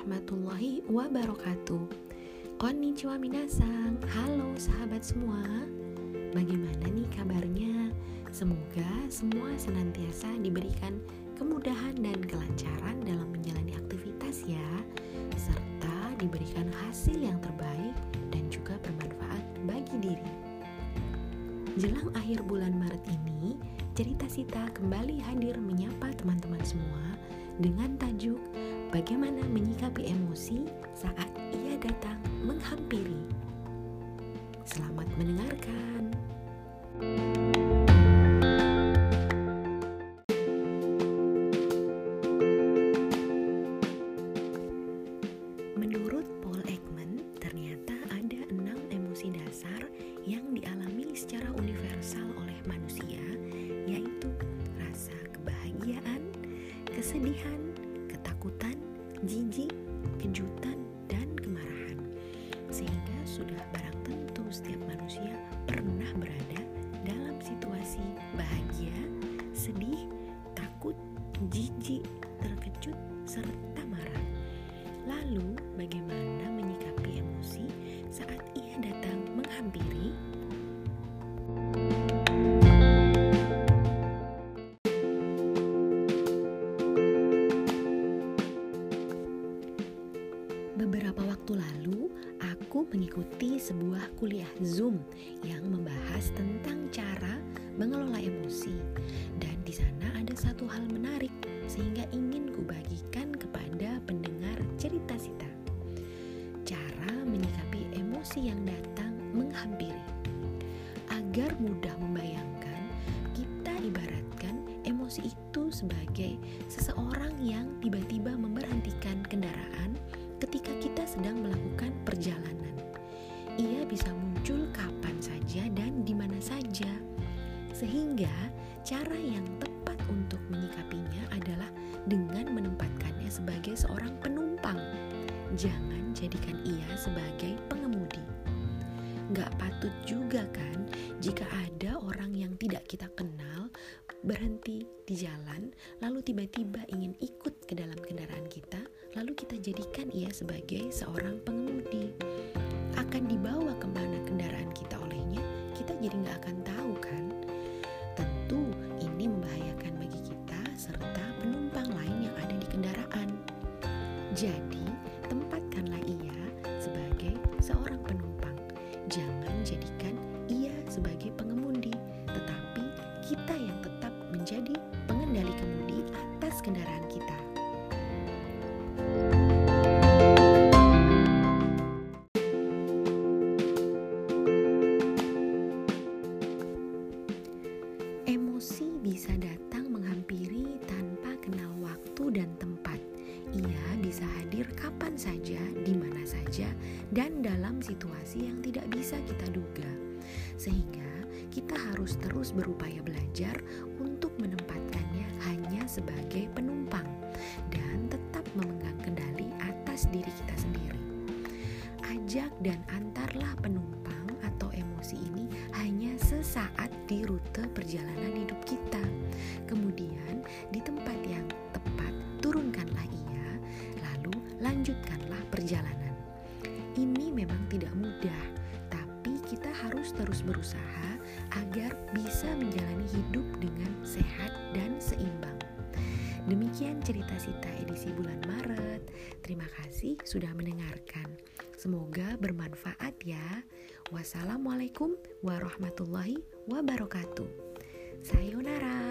warahmatullahi wabarakatuh. Konnichiwa minasang. Halo sahabat semua. Bagaimana nih kabarnya? Semoga semua senantiasa diberikan kemudahan dan kelancaran dalam menjalani aktivitas ya Serta diberikan hasil yang terbaik dan juga bermanfaat bagi diri. Jelang akhir bulan Maret ini, cerita Sita kembali hadir menyapa teman-teman semua dengan tajuk yang dialami secara universal oleh manusia, yaitu rasa kebahagiaan, kesedihan, ketakutan, jijik, kejutan, dan kemarahan. Sehingga sudah barang tentu setiap manusia pernah berada dalam situasi bahagia, sedih, takut, jijik, terkejut, serta marah. Lalu, bagaimana Beberapa waktu lalu, aku mengikuti sebuah kuliah Zoom yang membahas tentang cara mengelola emosi. Dan di sana ada satu hal menarik sehingga ingin kubagikan kepada pendengar cerita Sita. Cara menyikapi emosi yang datang menghampiri. Agar mudah membayangkan, kita ibaratkan emosi itu sebagai seseorang yang tiba-tiba memberhentikan kendaraan ketika kita sedang melakukan perjalanan. Ia bisa muncul kapan saja dan di mana saja. Sehingga cara yang tepat untuk menyikapinya adalah dengan menempatkannya sebagai seorang penumpang. Jangan jadikan ia sebagai pengemudi. Gak patut juga kan jika ada orang yang tidak kita kenal berhenti di jalan lalu tiba-tiba ingin ikut jadikan ia sebagai seorang pengemudi. Akan dibawa ke mana kendaraan kita olehnya kita jadi nggak akan tahu kan? Tentu ini membahayakan bagi kita serta penumpang lain yang ada di kendaraan. Jadi tempatkanlah ia sebagai seorang penumpang. Jangan jadikan ia sebagai pengemudi tetapi kita yang tetap menjadi pengendali kemudi atas kendaraan dan dalam situasi yang tidak bisa kita duga. Sehingga kita harus terus berupaya belajar untuk menempatkannya hanya sebagai penumpang dan tetap memegang kendali atas diri kita sendiri. Ajak dan antarlah penumpang atau emosi ini hanya sesaat di rute perjalanan hidup kita. Kemudian di tempat yang tepat turunkanlah ia, lalu lanjutkanlah perjalanan. Ini memang tidak mudah, tapi kita harus terus berusaha agar bisa menjalani hidup dengan sehat dan seimbang. Demikian cerita Sita edisi bulan Maret. Terima kasih sudah mendengarkan. Semoga bermanfaat ya. Wassalamualaikum warahmatullahi wabarakatuh. Sayonara.